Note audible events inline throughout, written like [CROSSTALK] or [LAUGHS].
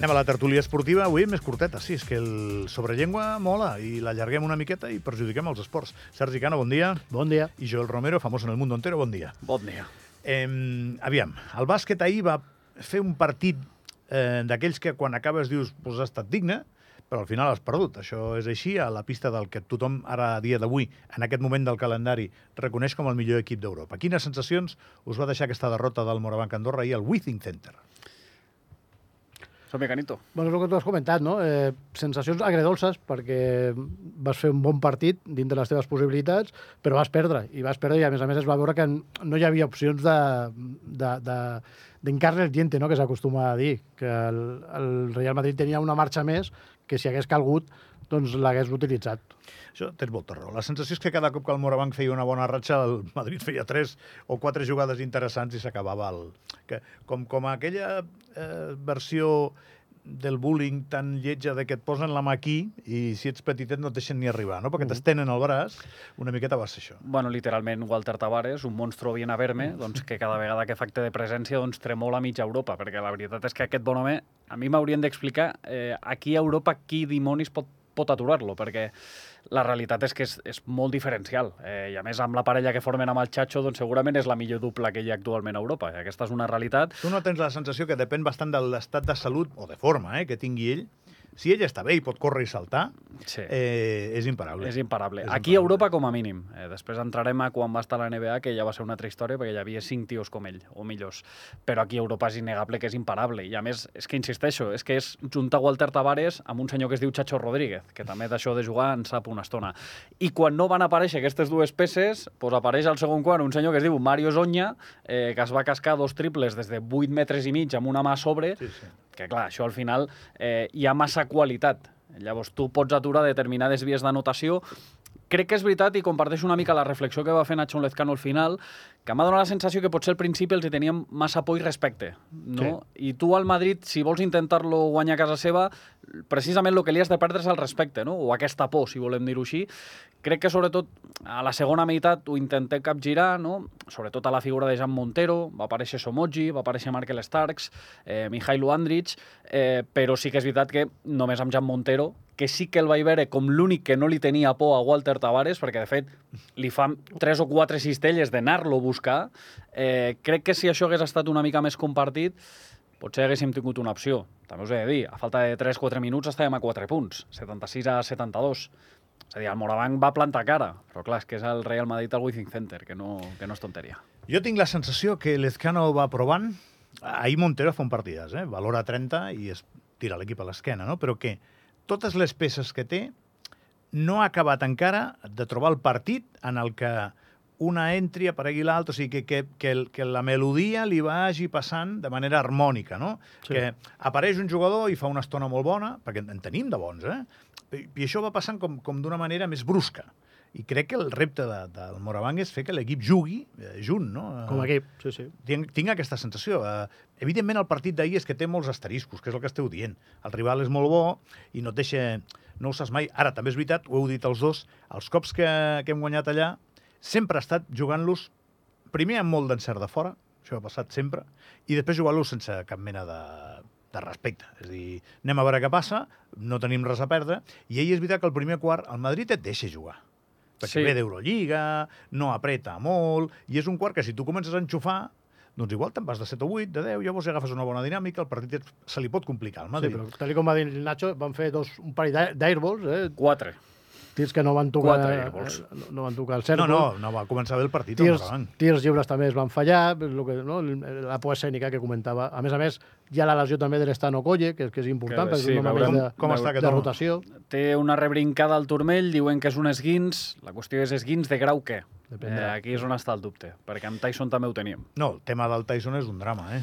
Anem a la tertúlia esportiva, avui més curteta, sí, és que el sobrellengua mola i l'allarguem una miqueta i perjudiquem els esports. Sergi Cano, bon dia. Bon dia. I Joel Romero, famós en el mundo entero, bon dia. Bon dia. Eh, aviam, el bàsquet ahir va fer un partit eh, d'aquells que quan acabes dius pues ha estat digne, però al final has perdut. Això és així a la pista del que tothom ara a dia d'avui, en aquest moment del calendari, reconeix com el millor equip d'Europa. Quines sensacions us va deixar aquesta derrota del Morabanc Andorra ahir al Withing Center? Som-hi, Canito. Bueno, és el que tu has comentat, no? Eh, sensacions agredolces, perquè vas fer un bon partit dins de les teves possibilitats, però vas perdre, i vas perdre, i a més a més es va veure que no hi havia opcions de, de, de, d'encarne el diente, no?, que s'acostuma a dir, que el, el Real Madrid tenia una marxa més que si hagués calgut doncs l'hagués utilitzat. Això tens molta raó. La sensació és que cada cop que el Morabanc feia una bona ratxa, el Madrid feia tres o quatre jugades interessants i s'acabava el... Que, com, com aquella eh, versió del bullying tan lletja de que et posen la mà aquí i si ets petitet no et deixen ni arribar, no? Perquè t'estenen el braç, una miqueta va ser això. Bueno, literalment, Walter Tavares, un monstro bien a verme, doncs que cada vegada que fa acte de presència doncs, tremola mitja Europa, perquè la veritat és que aquest bon home, a mi m'haurien d'explicar eh, aquí a Europa qui dimonis pot, pot aturar-lo, perquè la realitat és que és, és molt diferencial. Eh, I a més, amb la parella que formen amb el Chacho, doncs segurament és la millor dupla que hi ha actualment a Europa. I aquesta és una realitat. Tu no tens la sensació que depèn bastant de l'estat de salut o de forma eh, que tingui ell? Si ell està bé i pot córrer i saltar, Sí. eh, és imparable. És imparable. És Aquí a. Europa, com a mínim. Eh, després entrarem a quan va estar a la NBA, que ja va ser una altra història, perquè hi havia cinc tios com ell, o millors. Però aquí a Europa és innegable que és imparable. I a més, és que insisteixo, és que és juntar Walter Tavares amb un senyor que es diu Chacho Rodríguez, que també d'això de jugar en sap una estona. I quan no van aparèixer aquestes dues peces, doncs apareix al segon quart un senyor que es diu Mario Zonya, eh, que es va cascar dos triples des de 8 metres i mig amb una mà a sobre, Sí, sí. Que clar, això al final eh, hi ha massa qualitat. Llavors tu pots aturar determinades vies d'anotació. Crec que és veritat i comparteixo una mica la reflexió que va fer Nacho Lezcano al final, que m'ha donat la sensació que potser al principi els hi teníem massa por i respecte. No? I tu al Madrid, si vols intentar-lo guanyar a casa seva, precisament el que li has de perdre és el respecte, no? o aquesta por, si volem dir-ho així. Crec que sobretot a la segona meitat ho intenté capgirar, no? sobretot a la figura de Jan Montero, va aparèixer Somoji, va aparèixer Markel Starks, eh, Mihailo Andrich, eh, però sí que és veritat que només amb Jan Montero, que sí que el vaig veure com l'únic que no li tenia por a Walter Tavares, perquè de fet li fan tres o quatre cistelles d'anar-lo buscar, eh, crec que si això hagués estat una mica més compartit, potser haguéssim tingut una opció. També us he de dir, a falta de 3-4 minuts estàvem a 4 punts, 76 a 72. És a dir, el Morabanc va plantar cara, però clar, és que és el Real Madrid al Wizzing Center, que no, que no és tonteria. Jo tinc la sensació que Lezcano va provant... Ahir Montero fa un partidàs, eh? valora 30 i es tira l'equip a l'esquena, no? però que totes les peces que té no ha acabat encara de trobar el partit en el que una entri, aparegui l'altra, o sigui, que, que, que, el, que la melodia li vagi passant de manera harmònica, no? Sí. Que apareix un jugador i fa una estona molt bona, perquè en tenim de bons, eh? I, i això va passant com, com d'una manera més brusca. I crec que el repte de, del Morabanc és fer que l'equip jugui eh, junt, no? Com a equip, sí, sí. Tinc, tinc aquesta sensació. Uh, evidentment, el partit d'ahir és que té molts asteriscos, que és el que esteu dient. El rival és molt bo i no et deixa... No ho saps mai. Ara, també és veritat, ho heu dit els dos, els cops que, que hem guanyat allà sempre ha estat jugant-los primer amb molt d'encert de fora, això ha passat sempre, i després jugant-los sense cap mena de, de respecte. És a dir, anem a veure què passa, no tenim res a perdre, i ahir és veritat que el primer quart el Madrid et deixa jugar perquè Sí. ve d'Eurolliga, no apreta molt, i és un quart que si tu comences a enxufar, doncs igual te'n vas de 7 o 8, de 10, llavors si agafes una bona dinàmica, el partit et- se li pot complicar al Sí, Madrid. però tal com va dir el Nacho, van fer dos, un parell d'air- d'airballs, eh? Quatre. Tirs que no van tocar, Quatre airballs. eh, no, no van tocar el no, cèrcol. no, no va començar bé el partit. Tirs, tirs lliures també es van fallar, lo que, no? la por escènica que comentava. A més a més, hi ha la lesió també de l'Estano Colle, que, que és important, Que perquè sí, és un home veurem de, com de, està de home. rotació. Té una rebrincada al turmell, diuen que és un esguins. La qüestió és esguins de grau què? Eh, Dependrà. aquí és on està el dubte, perquè amb Tyson també ho teníem. No, el tema del Tyson és un drama, eh?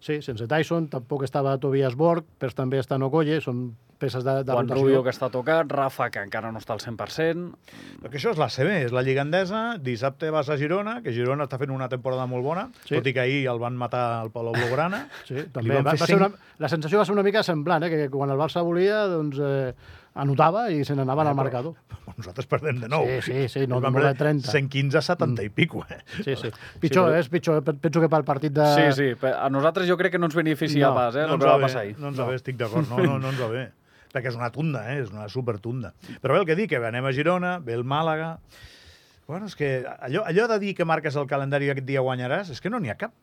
Sí, sense Tyson, tampoc estava Tobias Borg, però també Estano Colle, són peces de, de Juan rotació. Rubio, que està tocat, Rafa, que encara no està al 100%. Perquè això és la CB, és la Lliga Endesa, dissabte vas a Girona, que Girona està fent una temporada molt bona, Sí. tot i que ahir el van matar al Palau Blaugrana. Sí, també va, va ser una, la sensació va ser una mica semblant, eh? que quan el Barça volia, doncs, eh, anotava i se n'anaven al marcador. Nosaltres perdem de nou. Sí, sí, sí, no, no perdre de 30. 115 a 70 i pico, eh? Sí, sí. Pitjor, però- eh? és pitjor. eh? Penso que pel partit de... Sí, sí, a nosaltres jo crec que no ens beneficia No, pas, eh, no ens va va bé, passar ahir. no ens va bé, estic d'acord, no, no, no ens va bé. Perquè és una tunda, eh? és una supertunda. Però bé, el que dic, que anem a Girona, ve el Màlaga... Bueno, és que allò, allò de dir que marques el calendari i aquest dia guanyaràs, és que no n'hi ha cap.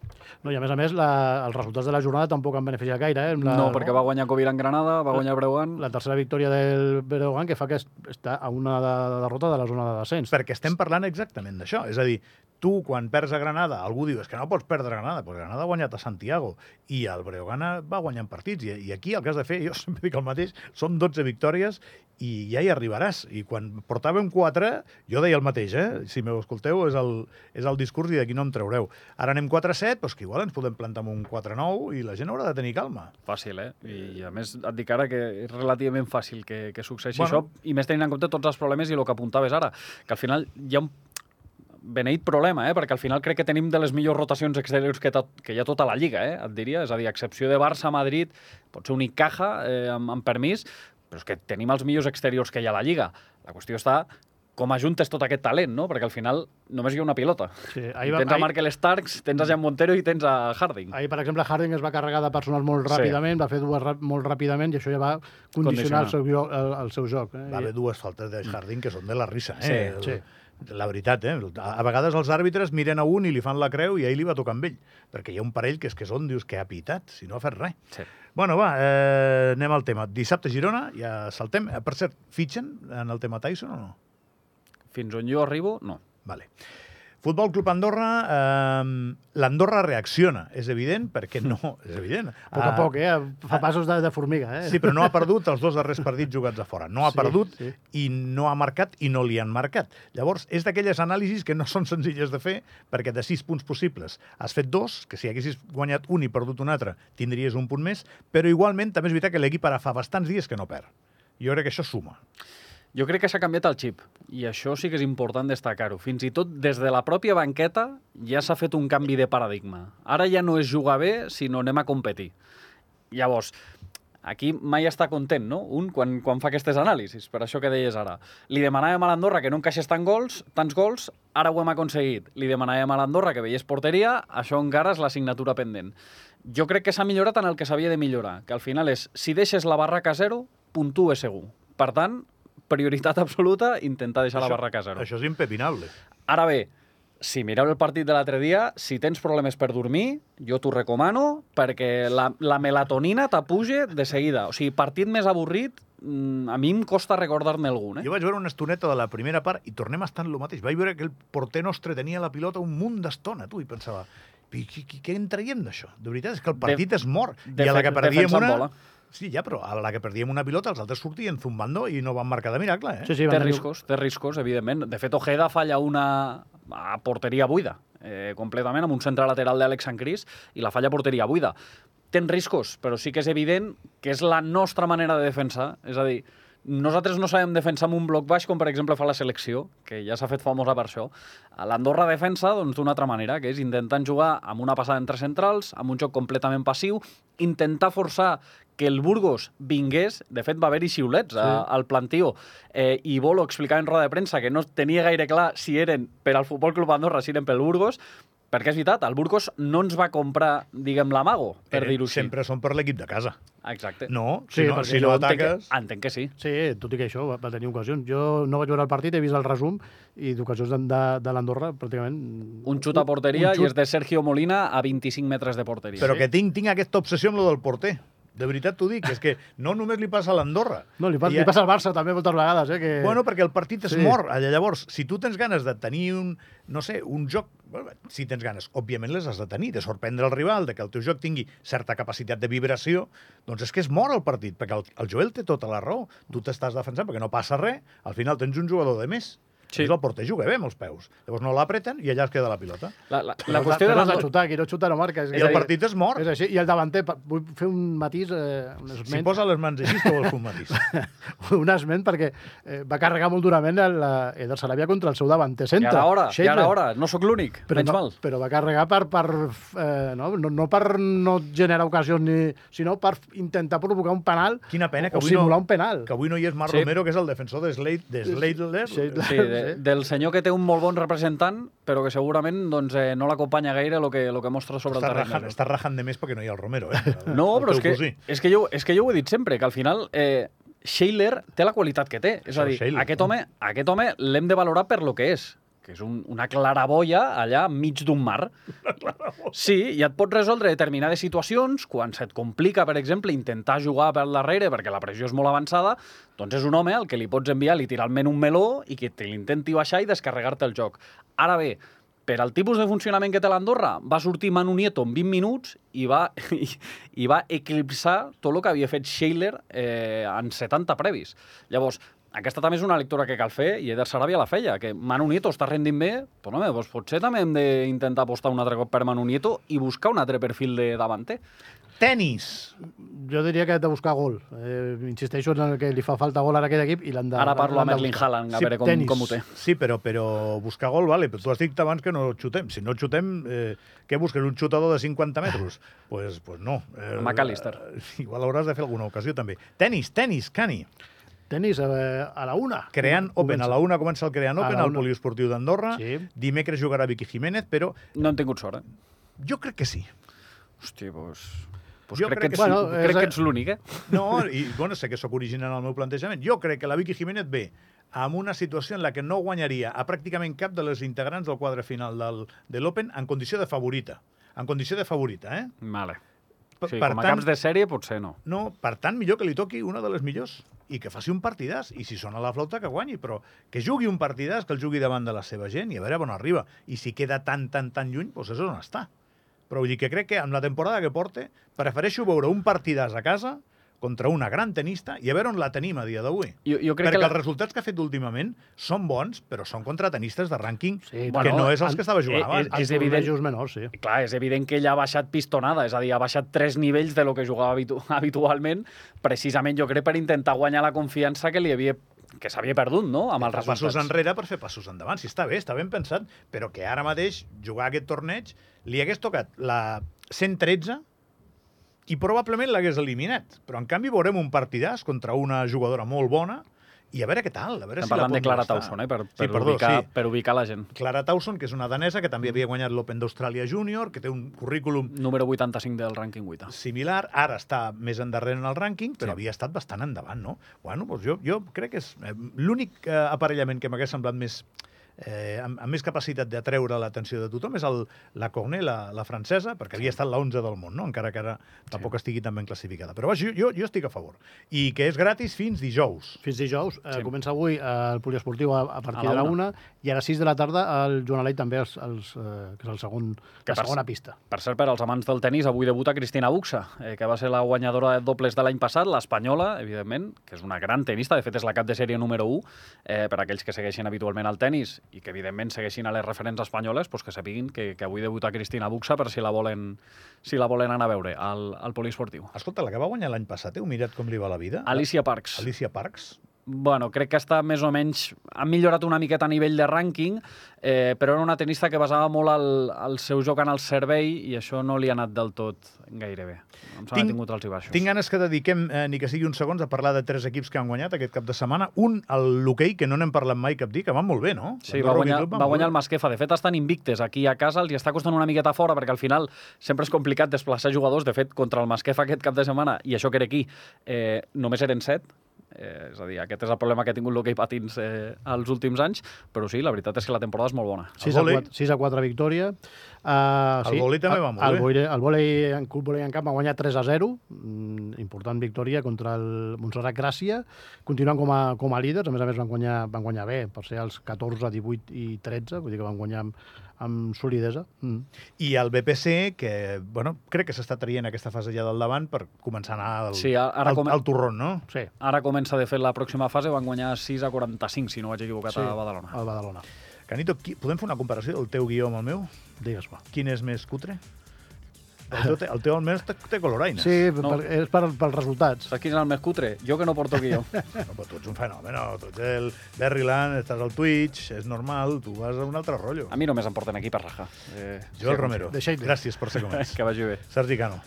No, I a més a més, la, els resultats de la jornada tampoc han beneficiat gaire. Eh? La, No, perquè va guanyar Covilan Granada, va guanyar Breugan... La tercera victòria del Breogán que fa que es- està a una de, de derrota de la zona de descens. Perquè estem parlant exactament d'això. És a dir, tu, quan perds a Granada, algú diu, és que no pots perdre a Granada, però Granada ha guanyat a Santiago i el Breogana va guanyant partits. I, I aquí el que has de fer, jo [LAUGHS] sempre dic el mateix, són 12 victòries i ja hi arribaràs. I quan portàvem 4, jo deia el mateix, eh? Si m'ho escolteu, és el, és el discurs i d'aquí no em traureu. Ara anem 4-7, doncs que igual ens podem plantar amb un 4-9 i la gent haurà de tenir calma. Fàcil, eh? I a més et dic ara que és relativament fàcil que, que succeeixi Bueno. això, i més tenint en compte tots els problemes i el que apuntaves ara, que al final hi ha un beneït problema, eh? perquè al final crec que tenim de les millors rotacions exteriors que, tot, que hi ha tota la Lliga, eh? et diria. És a dir, a excepció de Barça, Madrid, pot ser un Icaja, eh, amb, amb permís, però és que tenim els millors exteriors que hi ha a la Lliga. La qüestió està com ajuntes tot aquest talent, no? Perquè al final només hi ha una pilota. Sí, ahir, va, tens a Markel Starks, tens a Jan Montero i tens a Harding. ahir, per exemple, Harding es va carregar de personal molt Sí. ràpidament, va fer dues rap- molt ràpidament i això ja va condicionar el Condicionar. seu, jo- el, el seu joc. Eh? Va haver dues faltes de Harding que són de la risa, eh? Sí, El- La veritat, eh? A a vegades els àrbitres miren a un i li fan la creu i ahir li va tocar amb ell. Perquè hi ha un parell que és que són, dius, que ha pitat, si no ha fet res. Sí. Bueno, va, eh, anem al tema. Dissabte Girona, ja saltem. Eh, Per cert, fitxen en el tema Tyson o no? Fins on jo arribo, no. Vale. Futbol Club Andorra, eh, l'Andorra reacciona, és evident, perquè no, [LAUGHS] és evident. A poc a Ah, poc, eh? Fa passos de, de formiga, eh? Sí, però no ha perdut els dos darrers partits jugats a fora. No ha Sí, perdut sí. i no ha marcat i no li han marcat. Llavors, és d'aquelles anàlisis que no són senzilles de fer perquè de sis punts possibles has fet dos, que si haguessis guanyat un i perdut un altre tindries un punt més, però igualment també és veritat que l'equip ara fa bastants dies que no perd. Jo crec que això suma. Jo crec que s'ha canviat el xip, i això sí que és important destacar-ho. Fins i tot des de la pròpia banqueta ja s'ha fet un canvi de paradigma. Ara ja no és jugar bé, sinó anem a competir. Llavors, aquí mai està content, no? Un, quan, quan fa aquestes anàlisis, per això que deies ara. Li demanàvem a l'Andorra que no encaixés tant gols, tants gols, ara ho hem aconseguit. Li demanàvem a l'Andorra que veiés porteria, això encara és l'assignatura pendent. Jo crec que s'ha millorat en el que s'havia de millorar, que al final és, si deixes la barraca a zero, puntues segur. Per tant, prioritat [LAUGHS] absoluta, intentar deixar la barraca a zero. Això és impepinable. Ara bé, si mireu el partit de l'altre dia, si tens problemes per dormir, jo t'ho recomano perquè la, la melatonina t'apuja de seguida. O sigui, partit més avorrit, mm, a mi em costa recordar-ne algun, eh? Jo vaig veure una estoneta de la primera part i tornem a estar en el mateix. Vaig veure que el porter nostre tenia la pilota un munt d'estona, tu, i pensava, "I què, què, què en traiem d'això? De veritat, és que el partit és mort. de I a la que perdíem una... bola. Sí, ja, però a la que perdíem una pilota, els altres sortien zumbando i no van marcar de miracle, eh? Sí, sí, Té riscos, té riscos, evidentment. De fet, Ojeda falla una a porteria buida, eh, completament, amb un centre lateral d'Àlex Sancris, i la falla a porteria buida. Ten riscos, però sí que és evident que és la nostra manera de defensar. És a dir, nosaltres no sabem defensar amb un bloc baix, com per exemple fa la selecció, que ja s'ha fet famosa per això. A L'Andorra defensa doncs, d'una altra manera, que és intentant jugar amb una passada entre centrals, amb un joc completament passiu, intentar forçar que el Burgos vingués, de fet va haver-hi xiulets sí. a, al plantío, eh, i Bolo explicava en roda de premsa que no tenia gaire clar si eren per al Futbol Club Andorra, si eren pel Burgos, perquè és veritat, el Burgos no ens va comprar, diguem, l'amago, per dir-ho així. Sempre són per l'equip de casa. Exacte. No, Sí, si no, si no entenc que, ataques... entenc que sí. Sí, tot i que això va, va tenir ocasions. Jo no vaig veure el partit, he vist el resum, i d'ocasions de, de, de l'Andorra, pràcticament... Un xut a porteria un i és de Sergio Molina a 25 metres de porteria. Però que tinc, tinc aquesta obsessió amb lo del porter. De veritat t'ho dic, és que no només li passa a l'Andorra. No, li, I li passa al Barça també moltes vegades, eh? Que... Bueno, perquè el partit és Sí. mort. Allà, Llavors, si tu tens ganes de tenir un, no sé, un joc... Si tens ganes, òbviament les has de tenir, de sorprendre el rival, de que el teu joc tingui certa capacitat de vibració, doncs és que és mort el partit, perquè el, el Joel té tota la raó. Tu t'estàs defensant perquè no passa res, al final tens un jugador de més. Sí. És el porter juga bé amb els peus. Llavors no l'apreten i allà es queda la pilota. La, la, la qüestió de la... de xutar, qui no xuta no marca. És, I el partit és mort. és així. I el davanter, vull fer un matís, eh, un Si esment, posa les mans així, que vols fer un matís. [LAUGHS] un esment perquè eh, va carregar molt durament el, Eder Sarabia contra el seu davanter I centre. ara hora, i Scheidler. ara hora. No sóc l'únic, Però menys no, mal. però va carregar per, per eh, no, no, no per no generar ocasions, ni, sinó per intentar provocar un penal Quina pena que o avui, simular no, un penal. que avui no hi és Marc Sí. Romero, que és el defensor de, Slade, de. Scheidler. Sí, de, Sí. del senyor que té un molt bon representant, però que segurament doncs, eh, no l'acompanya gaire el que, lo que mostra sobre Està el terreny. rajant, està rajant de més perquè no hi ha el Romero, eh? [LAUGHS] El, No, el però és que, és, que jo, és que jo ho he dit sempre, que al final eh, Scheiler té la qualitat que té. És a dir, Scheidler. aquest home, aquest home l'hem de valorar per lo que és que és un, una claraboia allà enmig d'un mar. Sí, i et pot resoldre determinades situacions, quan se't complica, per exemple, intentar jugar per darrere perquè la pressió és molt avançada, doncs és un home al que li pots enviar literalment un meló i que te l'intenti baixar i descarregar-te el joc. Ara bé, per al tipus de funcionament que té l'Andorra, va sortir Manu Nieto en 20 minuts i va, [LAUGHS] i, i va eclipsar tot el que havia fet Scheiler eh, en 70 previs. Llavors, aquesta també és una lectura que cal fer i Eder Sarabia la feia, que Manu Nieto està rendint bé, però no, doncs potser també hem d'intentar apostar un altre cop per Manu Nieto i buscar un altre perfil de davanter. Tenis. Jo diria que ha de buscar gol. Eh, insisteixo en el que li fa falta gol ara a aquest equip i l'han de Ara parlo amb Erling. Haaland, a Sí, veure com, tenis. com ho té. Sí, però, però buscar gol, vale, però tu has dit abans que no xutem. Si no xutem, eh, què busques? Un xutador de 50 metres? Doncs pues, pues no. Eh, McAllister. eh, Igual hauràs de fer alguna ocasió, també. Tenis, tenis, Cani. Tenis eh, a la una. Creant Open. A la una comença el Creant A Open, al. Poliesportiu d'Andorra. Sí. Dimecres jugarà Vicky Jiménez, però No hem tingut sort, eh? jo crec que sí. Hòstia, doncs... Pues Jo crec, crec que, que ets, sí. crec Bueno, que ets l'únic, eh? No, i bueno, sé que sóc original en el meu plantejament. Jo crec que la Vicky Jiménez ve amb una situació en la que no guanyaria a pràcticament cap de les integrants del quadre final del, de l'Open en condició de favorita. En condició de favorita, eh? Vale. Per, Sí, per com a tant, caps de sèrie, potser no. no, per tant, millor que li toqui una de les millors i que faci un partidàs. I si sona la flauta, que guanyi, però que jugui un partidàs, que el jugui davant de la seva gent i a veure on arriba. I si queda tan, tan, tan lluny, doncs és on està. Però vull dir que crec que amb la temporada que porte prefereixo veure un partidàs a casa contra una gran tenista i a veure on la tenim a dia d'avui. Jo, jo crec Perquè que la... els resultats que ha fet últimament són bons, però són contra tenistes de rànquing Sí, que bueno, no és els que estava jugant eh, abans. és És evident- menors, sí. Clar, és evident que ella ha baixat pistonada, és a dir, ha baixat tres nivells de lo que jugava habitu [LAUGHS] habitualment, precisament jo crec per intentar guanyar la confiança que li havia que s'havia perdut, no?, amb els passos resultats. enrere per fer passos endavant. Si està bé, està ben pensat, però que ara mateix jugar aquest torneig li hagués tocat la 113 i probablement l'hagués eliminat. Però, en canvi, veurem un partidàs contra una jugadora molt bona i a veure què tal, a veure Estem si la parlant de Clara. Tauson, eh, per, Sí, per, perdó, ubicar, sí. per ubicar la gent. Clara Tauson, que és una danesa que també havia guanyat l'Open d'Austràlia Júnior, que té un currículum Número 85 del rànquing 8. similar, ara està més endarrere en el rànquing, però Sí. havia estat bastant endavant, no? Bueno, doncs jo, jo crec que és eh, l'únic eh, aparellament que m'hagués semblat més eh, amb, amb més capacitat d'atreure l'atenció de tothom és el, la Cornet, la, la francesa, perquè havia estat la 11 del món, no? encara que ara tampoc estigui tan ben classificada. Però vaja, jo, jo estic a favor. I que és gratis fins dijous. Fins dijous. Eh, Sí. Comença avui eh, el poliesportiu a, a partir A la de la una. una i a les 6 de la tarda el Joan Alei també, els, els, eh, que és el segon, Que la per- segona pista. Per cert, per als amants del tennis, avui debuta Cristina Buxa, eh, que va ser la guanyadora de dobles de l'any passat, l'espanyola, evidentment, que és una gran tenista, de fet és la cap de sèrie número 1, eh, per aquells que segueixen habitualment el tennis i que evidentment segueixin a les referents espanyoles, doncs que sapiguin que, que avui debuta Cristina Buxa per si la volen, si la volen anar a veure al, al poliesportiu. Escolta, la que va guanyar l'any passat, heu mirat com li va la vida? Alicia Parks. Alicia Parks? Bueno, crec que està més o menys... Ha millorat una miqueta a nivell de rànquing, eh, però era una tenista que basava molt el, el seu joc en el servei i això no li ha anat del tot gaire bé. Em sembla que ha tingut alts i baixos. Tinc ganes que dediquem, eh, ni que sigui uns segons, a parlar de tres equips que han guanyat aquest cap de setmana. Un, el l'hoquei, que no n'hem parlat mai cap dir, que van molt bé, no? Sí, va guanyar, va molt guanyar el Masquefa. De fet, estan invictes aquí a casa, els hi està costant una miqueta fora, perquè al final sempre és complicat desplaçar jugadors. De fet, contra el Masquefa aquest cap de setmana, i això que era aquí, eh, només eren set, Eh, és a dir, aquest és el problema que ha tingut l'hoquei patins eh, els últims anys, però sí, la veritat és que la temporada és molt bona. 6 a, vòlei. 4, 6 a 4 victòria. Uh, El vòlei també va molt el, bé. El vòlei en club vòlei en camp va guanyar 3 a 0, mm, important victòria contra el Montserrat Gràcia, continuen com a, com a líders, a més a més van guanyar, van guanyar bé, per ser els 14, 18 i 13, vull dir que van guanyar amb, amb solidesa. Mm. I el BPC, que bueno, crec que s'està traient aquesta fase ja del davant per començar a anar al, Sí, ara al, come- al torrón, no? Sí. Ara comença de fet la pròxima fase, van guanyar 6 a 45, si no vaig equivocat, Sí, a Badalona. Al Badalona. Canito, qui, podem fer una comparació del teu guió amb el meu? Digues-me. Quin és més cutre? El teu, té- el teu almenys té, té coloraines. Sí, No. per, és per, pels resultats. Saps quin és el més cutre? Jo que no porto guió. [LAUGHS] No, però tu ets un fenomen, no? tu ets el Berryland, estàs al Twitch, és normal, tu vas a un altre rotllo. A mi només em porten aquí per rajar. Eh, Joel Romero, Deixa-hi. gràcies per ser com [LAUGHS] ets. Que vagi bé. Sergi Cano.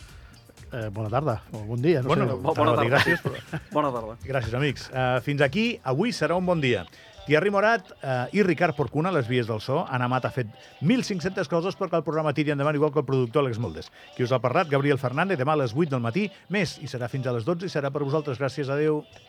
Eh, bona tarda, o bon dia, no Bueno, sé. bo- bona tarda. Gràcies, però... Bona tarda. Gràcies, amics. Uh, fins aquí, avui serà un bon dia. Thierry Morat uh, i Ricard Porcuna, les vies del so. Anna Mat ha fet 1.500 coses perquè el programa tiri endavant, igual que el productor Àlex Moldes. Qui us ha parlat, Gabriel Fernández, demà a les 8 del matí. Més, i serà fins a les 12 i serà per vosaltres. Gràcies, adeu.